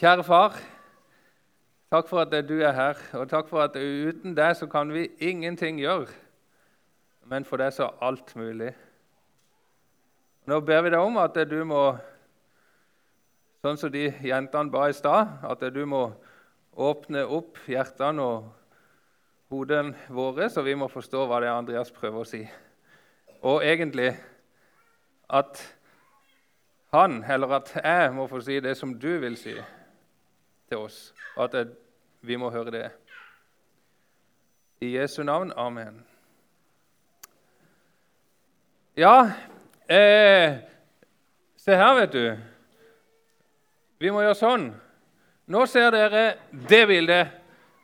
Kjære far, takk for at du er her, og takk for at uten deg så kan vi ingenting gjøre. Men for deg så er alt mulig. Nå ber vi deg om at du må, sånn som de jentene ba i stad, at du må åpne opp hjertene og hodene våre, så vi må forstå hva det er Andreas prøver å si. Og egentlig at han, eller at jeg, må få si det som du vil si til oss, at vi må høre det. I Jesu navn. Amen. Ja, eh, se her, vet du. Vi må gjøre sånn. Nå ser dere det bildet.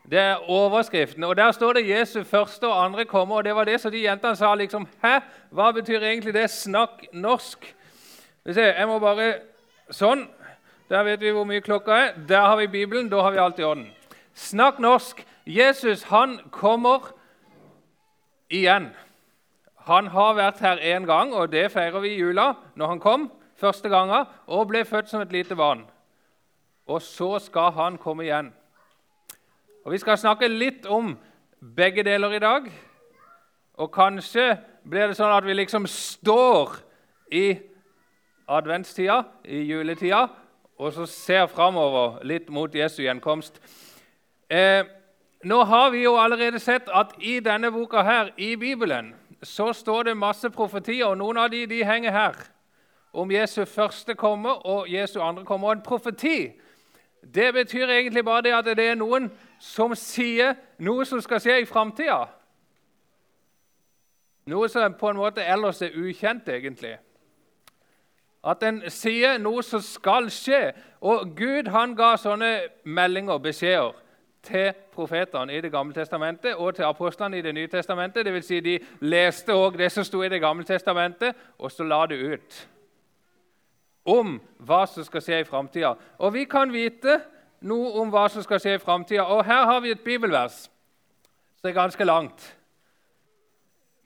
Det er overskriften. og Der står det 'Jesu første og andre kommer'. og Det var det som de jentene sa. liksom, 'Hæ? Hva betyr egentlig det? Snakk norsk.' Jeg må bare Sånn. Der vet vi hvor mye klokka er. Der har vi Bibelen. Da har vi alt i orden. Snakk norsk. Jesus han kommer igjen. Han har vært her én gang, og det feirer vi i jula, når han kom første gangen og ble født som et lite barn. Og så skal han komme igjen. Og Vi skal snakke litt om begge deler i dag. Og kanskje blir det sånn at vi liksom står i adventstida, i juletida, og så ser framover litt mot Jesu gjenkomst. Eh, nå har vi jo allerede sett at i denne boka her, i Bibelen så står det masse profetier, og noen av de, de henger her. Om Jesu første komme og Jesu andre komme. Og en profeti det betyr egentlig bare det at det er noen som sier noe som skal skje i framtida. Noe som på en måte ellers er ukjent, egentlig. At en sier noe som skal skje. Og Gud han ga sånne meldinger, beskjeder, til profetene i Det gamle testamentet og til apostlene i Det nye testamentet. Det vil si de leste også det som sto i Det gamle testamentet, og så la det ut om hva som skal skje i framtida. Og vi kan vite noe om hva som skal skje i framtida. Og her har vi et bibelvers som er ganske langt.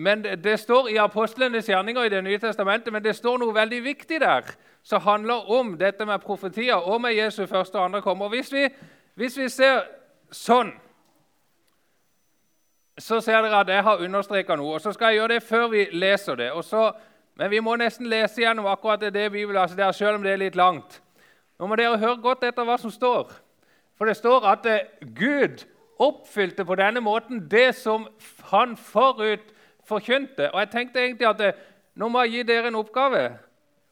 Men Det står i apostlenes gjerninger i Det nye testamentet, men det står noe veldig viktig der som handler om dette med profetier og med Jesu første og andre kommer. Og hvis vi, hvis vi ser sånn, så ser dere at jeg har understreka noe. og Så skal jeg gjøre det før vi leser det. Så, men vi må nesten lese gjennom akkurat det, Bibelen altså der, selv om det er litt langt. Nå må dere høre godt etter hva som står. For det står at eh, Gud oppfylte på denne måten det som han forut forkynte. Og jeg tenkte egentlig at det, nå må jeg gi dere en oppgave.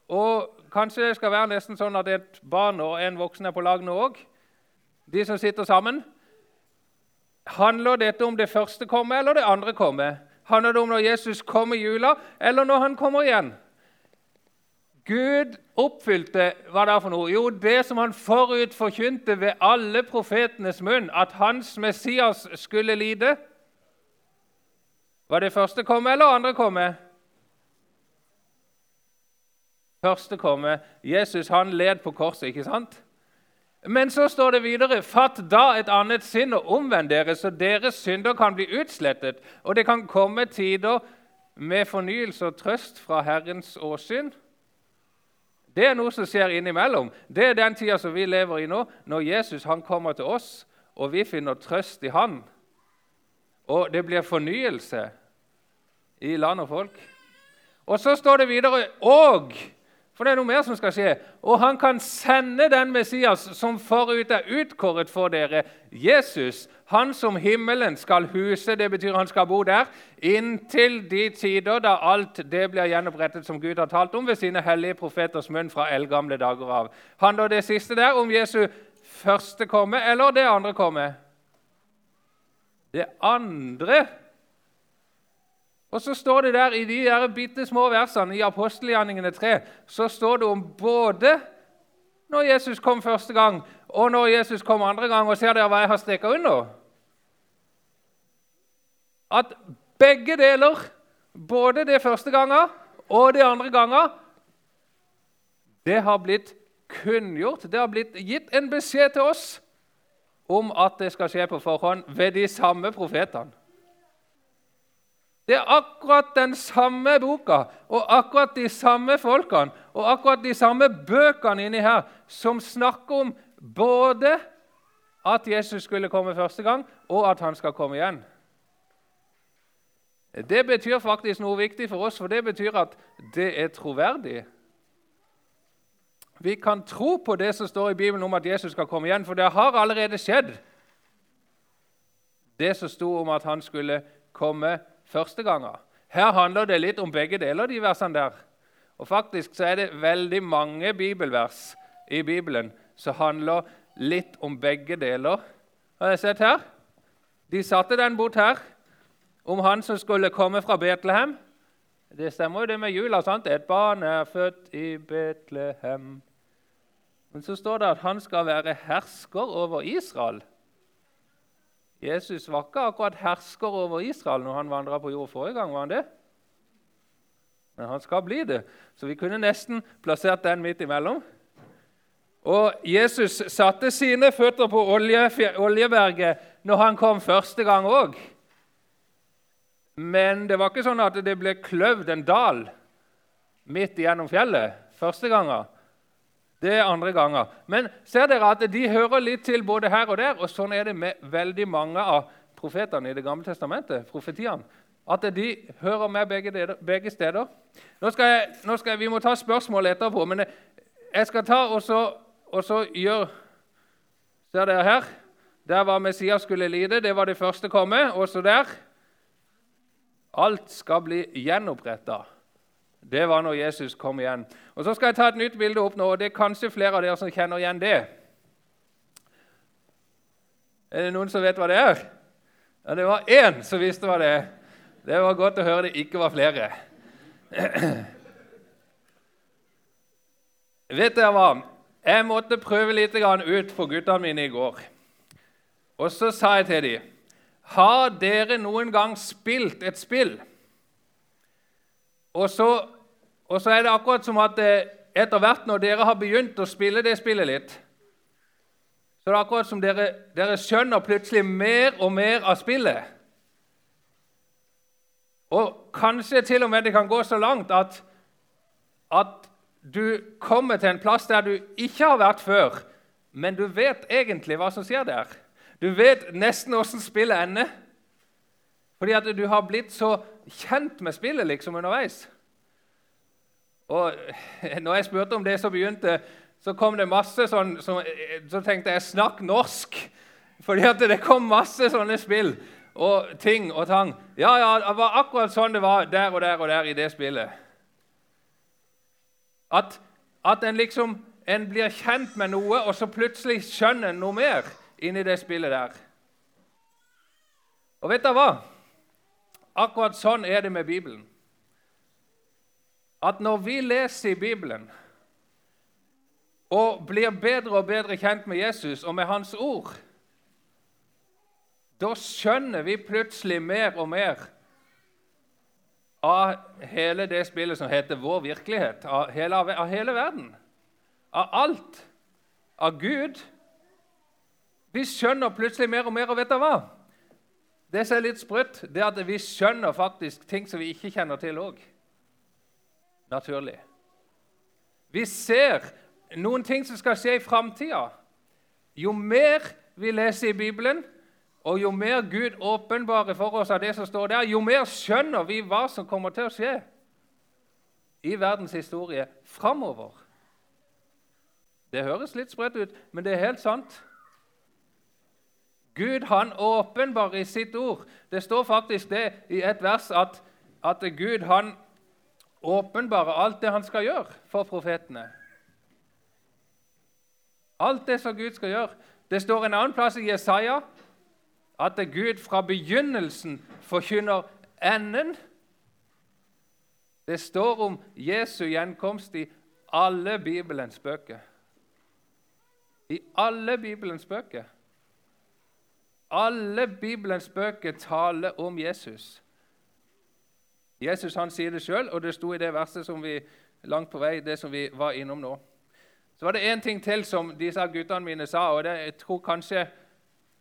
Og Kanskje det skal være nesten sånn at et barn og en voksen er på lag nå òg. De som sitter sammen. Handler dette om det første kommer eller det andre kommer? Handler det om når Jesus kommer i jula, eller når han kommer igjen? Gud oppfylte hva det er for noe? Jo, det som han forut forkynte ved alle profetenes munn, at hans Messias skulle lide. Var det første komme eller andre komme? Første komme. Jesus han led på korset, ikke sant? Men så står det videre.: Fatt da et annet sinn og omvend dere, så deres synder kan bli utslettet, og det kan komme tider med fornyelse og trøst fra Herrens åsyn. Det er noe som skjer innimellom. Det er den tida som vi lever i nå, når Jesus han kommer til oss, og vi finner trøst i Han. Og det blir fornyelse i land og folk. Og så står det videre og for det er noe mer som skal skje. Og han kan sende den Messias som forut er utkåret for dere, Jesus, han som himmelen skal huse, det betyr han skal bo der, inntil de tider da alt det blir gjenopprettet som Gud har talt om ved sine hellige profeters munn fra eldgamle dager av. Handler det siste der om Jesu første komme eller det andre komme? Det andre og så står det der I de der bitte små versene i apostelgjerningene 3 så står det om både når Jesus kom første gang, og når Jesus kom andre gang. Og ser dere hva jeg har streka under? At begge deler, både det første gangen og det andre gangen, det har blitt kunngjort. Det har blitt gitt en beskjed til oss om at det skal skje på forhånd ved de samme profetene. Det er akkurat den samme boka og akkurat de samme folkene og akkurat de samme bøkene inni her som snakker om både at Jesus skulle komme første gang, og at han skal komme igjen. Det betyr faktisk noe viktig for oss, for det betyr at det er troverdig. Vi kan tro på det som står i Bibelen om at Jesus skal komme igjen, for det har allerede skjedd. Det som sto om at han skulle komme første gangen. Her handler det litt om begge deler, de versene der. Og faktisk så er det veldig mange bibelvers i Bibelen som handler litt om begge deler. Har jeg sett her? De satte den bort her, om han som skulle komme fra Betlehem. Det stemmer jo det med jula. sant? Et barn er født i Betlehem. Men så står det at han skal være hersker over Israel. Jesus var ikke akkurat hersker over Israel når han vandra på jord forrige gang. var han det? Men han skal bli det. Så vi kunne nesten plassert den midt imellom. Og Jesus satte sine føtter på Oljeberget når han kom første gang òg. Men det var ikke sånn at det ble kløvd en dal midt igjennom fjellet første gangen. Det er andre ganger. Men ser dere at de hører litt til både her og der. Og sånn er det med veldig mange av profetene i Det gamle testamentet. profetiene, At de hører med begge, begge steder. Nå skal, jeg, nå skal jeg, Vi må ta spørsmål etterpå, men jeg skal ta og så, og så gjøre Ser dere her? Der var Messias skulle lide. Det var det første komme. Også der. Alt skal bli gjenoppretta. Det var når Jesus kom igjen. Og Så skal jeg ta et nytt bilde opp nå, og det er kanskje flere av dere som kjenner igjen det. Er det noen som vet hva det er? Ja, Det var én som visste hva det er. Det var godt å høre det ikke var flere. vet dere hva? Jeg måtte prøve litt ut for guttene mine i går. Og så sa jeg til dem Har dere noen gang spilt et spill? Og så og så er det akkurat som at eh, etter hvert når dere har begynt å spille det spillet litt, så er det akkurat som dere, dere skjønner plutselig mer og mer av spillet. Og kanskje til og med det kan gå så langt at, at du kommer til en plass der du ikke har vært før, men du vet egentlig hva som skjer der. Du vet nesten åssen spillet ender. Fordi at du har blitt så kjent med spillet liksom underveis. Og når jeg spurte om det, så begynte så kom det masse sånn Så, så tenkte jeg 'snakk norsk'. Fordi at det kom masse sånne spill og ting og tang. Ja, ja, det var akkurat sånn det var der og der og der i det spillet. At, at en liksom en blir kjent med noe, og så plutselig skjønner en noe mer inni det spillet der. Og vet dere hva? Akkurat sånn er det med Bibelen at når vi leser i Bibelen og blir bedre og bedre kjent med Jesus og med Hans ord, da skjønner vi plutselig mer og mer av hele det spillet som heter vår virkelighet, av hele, av hele verden. Av alt. Av Gud. Vi skjønner plutselig mer og mer. Og vet dere hva? Det som er litt sprøtt, det er at vi skjønner faktisk ting som vi ikke kjenner til òg naturlig. Vi ser noen ting som skal skje i framtida. Jo mer vi leser i Bibelen, og jo mer Gud åpenbarer for oss av det som står der, jo mer skjønner vi hva som kommer til å skje i verdens historie framover. Det høres litt sprøtt ut, men det er helt sant. Gud han åpenbarer i sitt ord. Det står faktisk det i et vers at, at Gud han åpenbarer alt det han skal gjøre for profetene. Alt det som Gud skal gjøre. Det står en annen plass i Jesaja at Gud fra begynnelsen forkynner enden. Det står om Jesu gjenkomst i alle Bibelens bøker. I alle Bibelens bøker. Alle Bibelens bøker taler om Jesus. Jesus han sier det sjøl, og det sto i det verset som vi langt på vei, det som vi var innom nå. Så var det én ting til som disse guttene mine sa, og det, jeg tror kanskje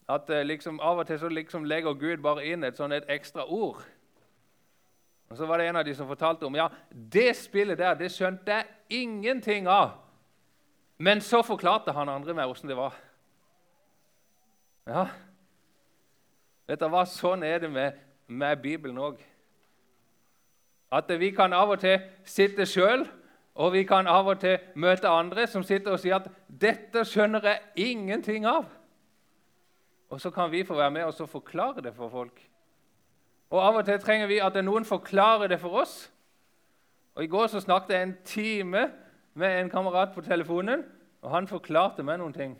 at eh, liksom, av og til så liksom legger Gud bare inn et sånn et ekstra ord. Og Så var det en av de som fortalte om ja, det spillet der det skjønte jeg ingenting av Men så forklarte han andre meg åssen det var. Ja, vet du hva? Sånn er det med, med Bibelen òg. At vi kan av og til sitte sjøl, og vi kan av og til møte andre som sitter og sier at 'dette skjønner jeg ingenting av'. Og så kan vi få være med og forklare det for folk. Og Av og til trenger vi at noen forklarer det for oss. Og I går så snakket jeg en time med en kamerat på telefonen, og han forklarte meg noen ting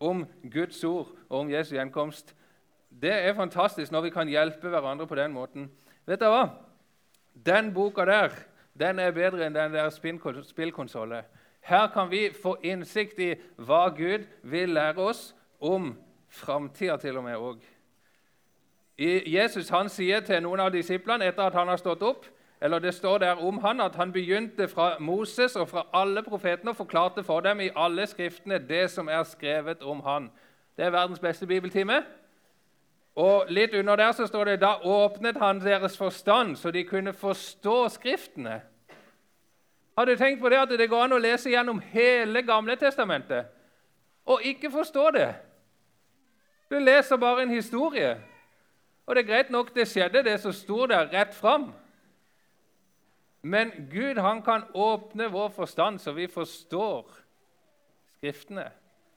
om Guds ord og om Jesu gjenkomst. Det er fantastisk når vi kan hjelpe hverandre på den måten. Vet du hva? Den boka der den er bedre enn den der spillkonsollen. Her kan vi få innsikt i hva Gud vil lære oss om framtida til og med òg. Jesus han sier til noen av disiplene etter at han har stått opp eller Det står der om han at han begynte fra Moses og fra alle profetene og forklarte for dem i alle skriftene det som er skrevet om han. Det er verdens beste bibeltime. Og Litt under der så står det da åpnet han deres forstand, så de kunne forstå Skriftene. Har du tenkt på det at det går an å lese gjennom hele Gamle testamentet og ikke forstå det? Du leser bare en historie. Og det er greit nok det skjedde, det som sto der, rett fram. Men Gud han kan åpne vår forstand så vi forstår Skriftene.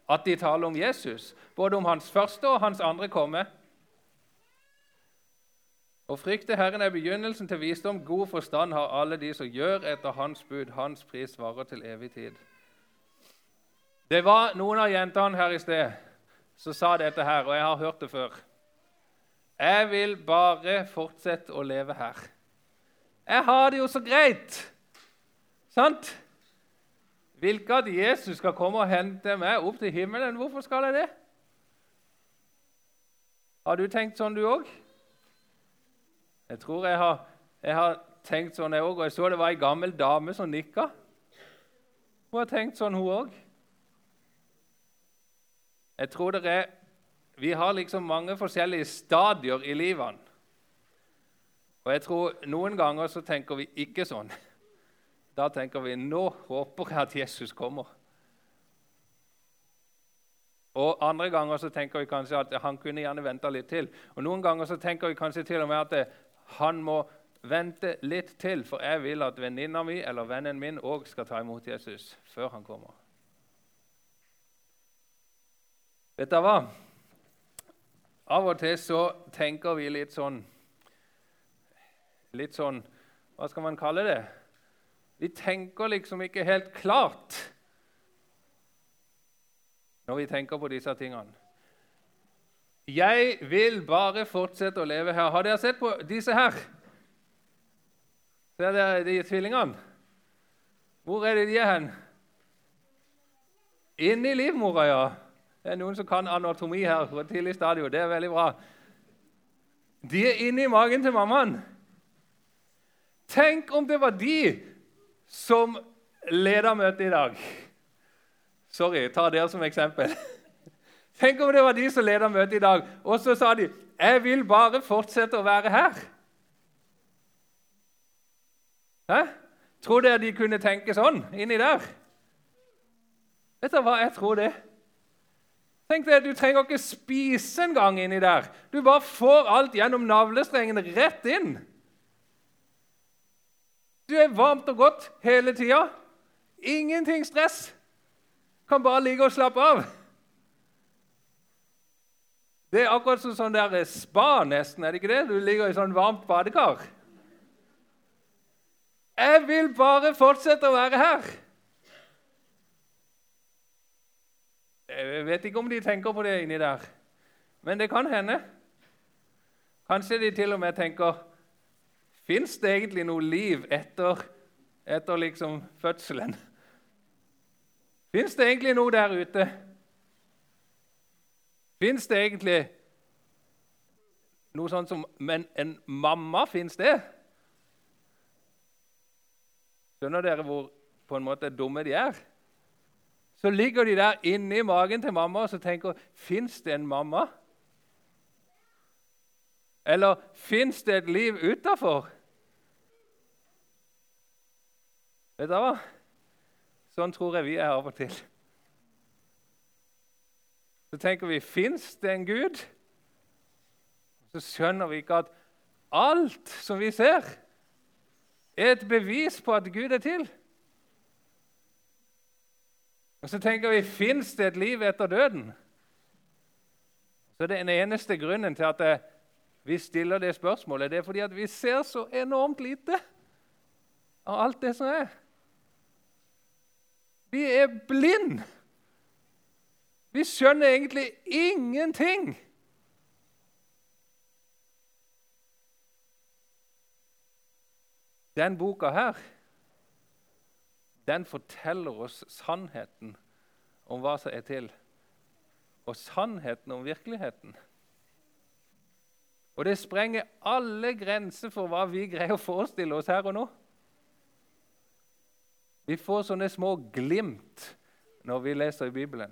At de taler om Jesus, både om hans første og hans andre komme. Å frykte Herren er begynnelsen til visdom. God forstand har alle de som gjør etter Hans bud. Hans pris varer til evig tid. Det var noen av jentene her i sted som sa dette her, og jeg har hørt det før. Jeg vil bare fortsette å leve her. Jeg har det jo så greit. Sant? Hvilke at Jesus skal komme og hente meg opp til himmelen? Hvorfor skal jeg det? Har du tenkt sånn, du òg? Jeg tror jeg har, jeg har tenkt sånn, jeg òg. Og jeg så det var ei gammel dame som nikka. Hun har tenkt sånn, hun òg. Jeg tror det er Vi har liksom mange forskjellige stadier i livene. Og jeg tror Noen ganger så tenker vi ikke sånn. Da tenker vi nå håper jeg at Jesus kommer. Og Andre ganger så tenker vi kanskje at han kunne gjerne venta litt til. Og Noen ganger så tenker vi kanskje til og med at han må vente litt til, for jeg vil at venninna mi eller vennen min òg skal ta imot Jesus før han kommer. Vet dere hva? Av og til så tenker vi litt sånn litt sånn Hva skal man kalle det? Vi tenker liksom ikke helt klart når vi tenker på disse tingene. Jeg vil bare fortsette å leve her. Har dere sett på disse her? Ser dere de tvillingene? Hvor er det de er hen? Inni livmora, ja. Det er noen som kan anatomi her på et tidlig stadium. Det er veldig bra. De er inni magen til mammaen. Tenk om det var de som leda møtet i dag. Sorry, ta dere som eksempel. Tenk om det var de som leda møtet i dag, og så sa de 'Jeg vil bare fortsette å være her'. Hæ? Tror dere de kunne tenke sånn inni der? Vet du hva jeg tror det? Tenk deg, Du trenger ikke spise engang inni der. Du bare får alt gjennom navlestrengen rett inn. Du er varmt og godt hele tida. Ingenting stress. Kan bare ligge og slappe av. Det er akkurat som sånn der spa, nesten. er det ikke det? Du ligger i sånn varmt badekar. Jeg vil bare fortsette å være her. Jeg vet ikke om de tenker på det inni der, men det kan hende. Kanskje de til og med tenker Fins det egentlig noe liv etter, etter liksom fødselen? Fins det egentlig noe der ute? Fins det egentlig noe sånt som Men en mamma, fins det? Skjønner dere hvor på en måte dumme de er? Så ligger de der inni magen til mamma og så tenker Fins det en mamma? Eller fins det et liv utafor? Vet du hva? Sånn tror jeg vi er av og til. Så tenker vi fins det en Gud? Så skjønner vi ikke at alt som vi ser, er et bevis på at Gud er til. Og så tenker vi fins det et liv etter døden? Så det er Den eneste grunnen til at vi stiller det spørsmålet, det er fordi at vi ser så enormt lite av alt det som er. Vi er blind. Vi skjønner egentlig ingenting. Den boka her den forteller oss sannheten om hva som er til, og sannheten om virkeligheten. Og det sprenger alle grenser for hva vi greier å forestille oss her og nå. Vi får sånne små glimt når vi leser i Bibelen.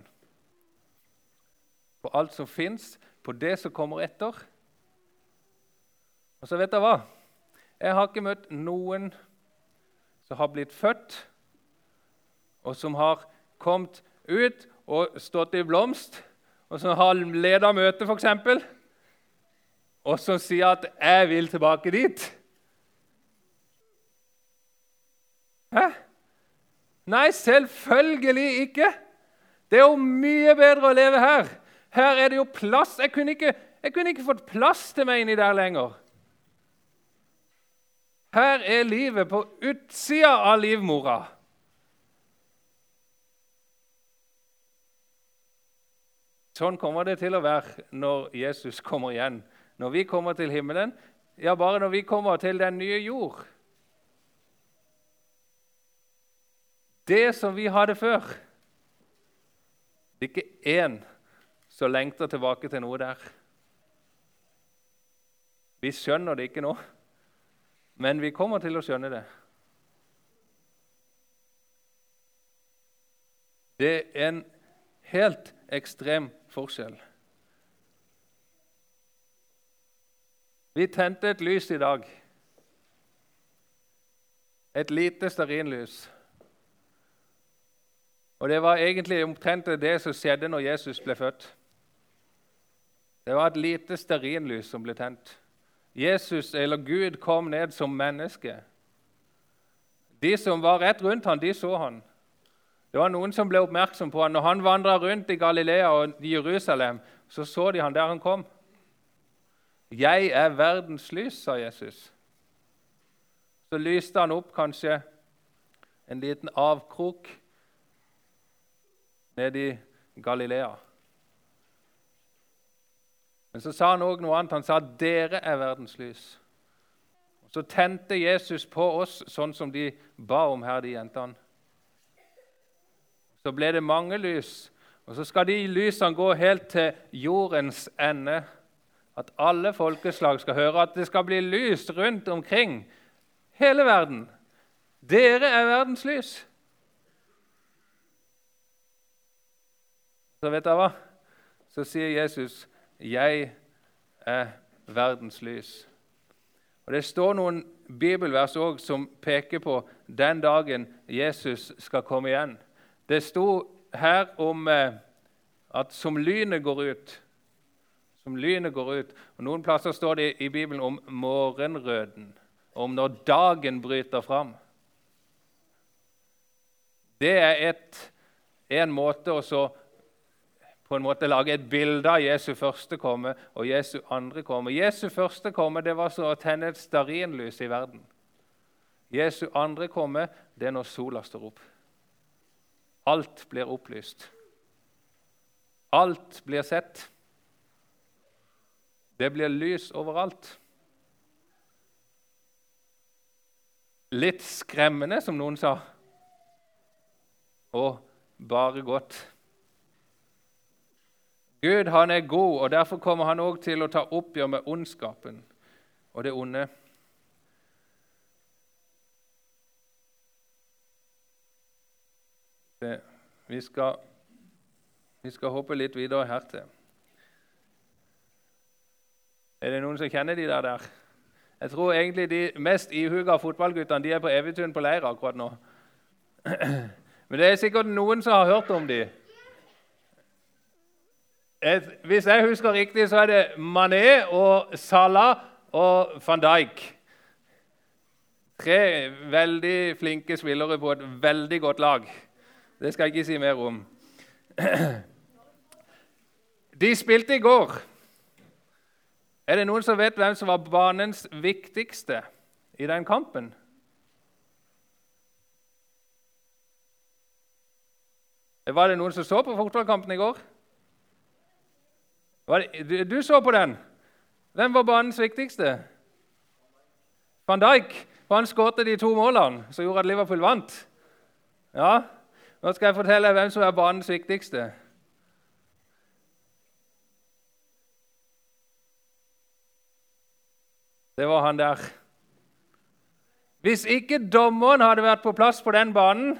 På alt som fins, på det som kommer etter. Og så vet dere hva? Jeg har ikke møtt noen som har blitt født, og som har kommet ut og stått i blomst, og som har leda møte, f.eks., og som sier at 'jeg vil tilbake dit'. Hæ? Nei, selvfølgelig ikke. Det er jo mye bedre å leve her. Her er det jo plass. Jeg kunne ikke, jeg kunne ikke fått plass til meg inni der lenger. Her er livet på utsida av livmora. Sånn kommer det til å være når Jesus kommer igjen. Når vi kommer til himmelen, ja, bare når vi kommer til den nye jord. Det som vi hadde før. Det er ikke én som lengter tilbake til noe der. Vi skjønner det ikke nå, men vi kommer til å skjønne det. Det er en helt ekstrem forskjell. Vi tente et lys i dag. Et lite stearinlys. Og Det var egentlig omtrent det som skjedde når Jesus ble født. Det var et lite stearinlys som ble tent. Jesus, eller Gud, kom ned som menneske. De som var rett rundt ham, de så han. Det var Noen som ble oppmerksom på han. Når han vandra rundt i Galilea og Jerusalem, så så de han der han kom. 'Jeg er verdens lys', sa Jesus. Så lyste han opp kanskje en liten avkrok nede i Galilea. Men så sa han òg noe annet. Han sa 'dere er verdens lys'. Og Så tente Jesus på oss sånn som de ba om her, de jentene. Så ble det mange lys, og så skal de lysene gå helt til jordens ende. At alle folkeslag skal høre at det skal bli lys rundt omkring hele verden. Dere er verdens lys. Så vet dere hva? Så sier Jesus, 'Jeg er verdens lys'. Og Det står noen bibelvers også som peker på den dagen Jesus skal komme igjen. Det sto her om eh, at som lynet går ut Som lynet går ut. Og Noen plasser står det i Bibelen om morgenrøden, om når dagen bryter fram. Det er et, en måte å på en måte lage et bilde av Jesu første komme og Jesu andre komme. Jesu første komme det var så å tenne et stearinlys i verden. Jesu andre komme det er når sola står opp. Alt blir opplyst. Alt blir sett. Det blir lys overalt. Litt skremmende, som noen sa, og bare godt. Gud han er god, og derfor kommer han òg til å ta oppgjør med ondskapen og det onde. Vi, skal, vi skal hoppe litt videre her til. Er det noen som kjenner de der? der? Jeg tror egentlig de mest ihuga fotballguttene de er på Evitun på leir akkurat nå. Men det er sikkert noen som har hørt om dem. Hvis jeg husker riktig, så er det Mané og Salah og van Dijk. Tre veldig flinke spillere på et veldig godt lag. Det skal jeg ikke si mer om. De spilte i går. Er det noen som vet hvem som var banens viktigste i den kampen? Var det noen som så på fotballkampen i går? Du så på den. Hvem var banens viktigste? Van Dijk. For han skåret de to målene som gjorde at Liverpool vant. Ja, Nå skal jeg fortelle hvem som er banens viktigste. Det var han der. Hvis ikke dommeren hadde vært på plass på den banen,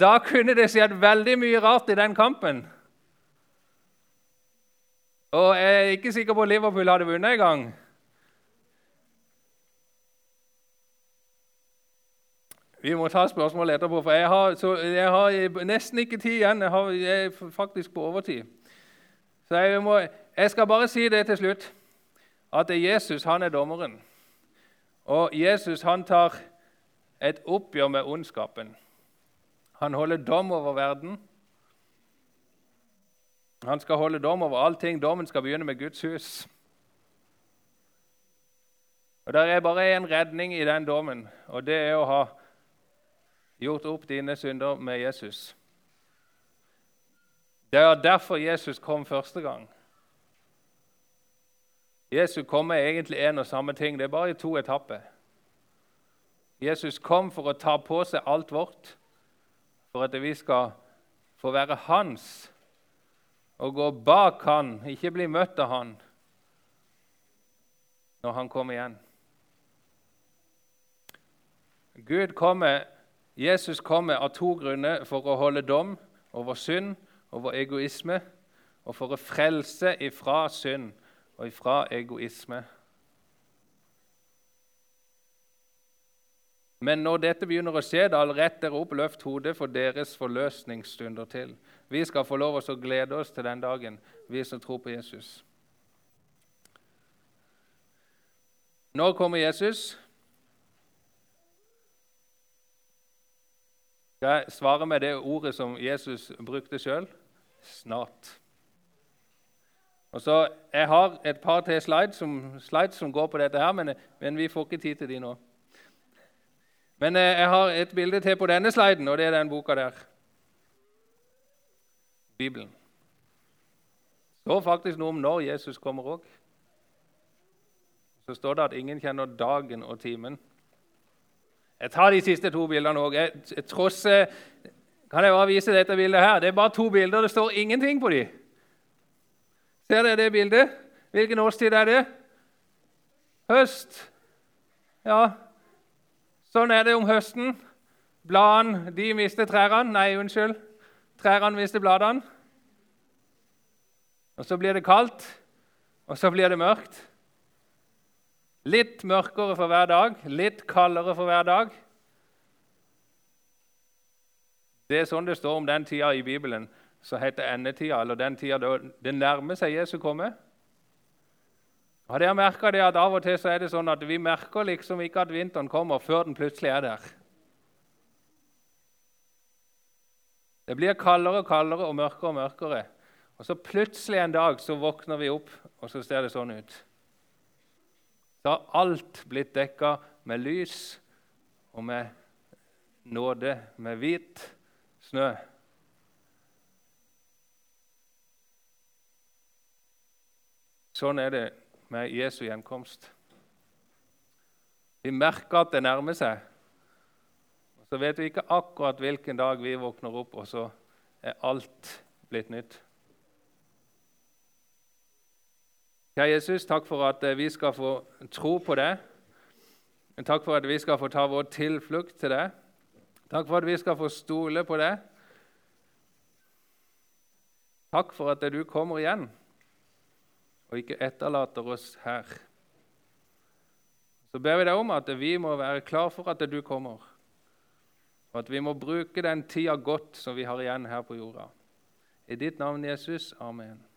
da kunne det skjedd veldig mye rart i den kampen. Og jeg er ikke sikker på at Liverpool hadde vunnet engang. Vi må ta spørsmål etterpå, for jeg har, så, jeg har nesten ikke tid igjen. Jeg, har, jeg er faktisk på overtid. Så jeg, må, jeg skal bare si det til slutt, at Jesus han er dommeren. Og Jesus han tar et oppgjør med ondskapen. Han holder dom over verden. Han skal holde dom over allting. Dommen skal begynne med Guds hus. Og Det er bare én redning i den dommen, og det er å ha gjort opp dine synder med Jesus. Det er derfor Jesus kom første gang. Jesus kom med egentlig én og samme ting. Det er bare i to etapper. Jesus kom for å ta på seg alt vårt, for at vi skal få være hans og gå bak han, ikke bli møtt av han når han kommer igjen. Gud kommer, Jesus kommer av to grunner for å holde dom over synd, over egoisme, og for å frelse ifra synd og ifra egoisme. Men når dette begynner å skje, da rett dere opp, løft hodet for deres forløsningsstunder til. Vi skal få lov til å glede oss til den dagen, vi som tror på Jesus. Når kommer Jesus? Jeg svare med det ordet som Jesus brukte sjøl? Snart. Og så, Jeg har et par til slides som, slides som går på dette, her, men, men vi får ikke tid til de nå. Men eh, jeg har et bilde til på denne sliden, og det er den boka der. Bibelen. Det står faktisk noe om når Jesus kommer òg. Så står det at ingen kjenner dagen og timen. Jeg tar de siste to bildene òg. Kan jeg bare vise dette bildet her? Det er bare to bilder. Det står ingenting på dem. Ser dere det bildet? Hvilken årstid er det? Høst. Ja, sånn er det om høsten. Bladene de mister trærne. Nei, unnskyld. Trærne mister bladene. Og så blir det kaldt, og så blir det mørkt. Litt mørkere for hver dag, litt kaldere for hver dag. Det er sånn det står om den tida i Bibelen som heter endetida, eller den tida det nærmer seg Jesu komme. Har dere merka det at av og til så er det sånn at vi merker liksom ikke at vinteren kommer før den plutselig er der? Det blir kaldere og kaldere og mørkere og mørkere. Og så plutselig en dag så våkner vi opp, og så ser det sånn ut. Så har alt blitt dekka med lys og med nåde, med hvit snø. Sånn er det med Jesu gjenkomst. Vi merker at det nærmer seg. Så vet vi ikke akkurat hvilken dag vi våkner opp, og så er alt blitt nytt. Kjære Jesus, takk for at eh, vi skal få tro på det. Takk for at vi skal få ta vår tilflukt til det. Takk for at vi skal få stole på det. Takk for at du kommer igjen og ikke etterlater oss her. Så ber vi deg om at vi må være klar for at du kommer. Og at vi må bruke den tida godt som vi har igjen her på jorda. I ditt navn, Jesus. Amen.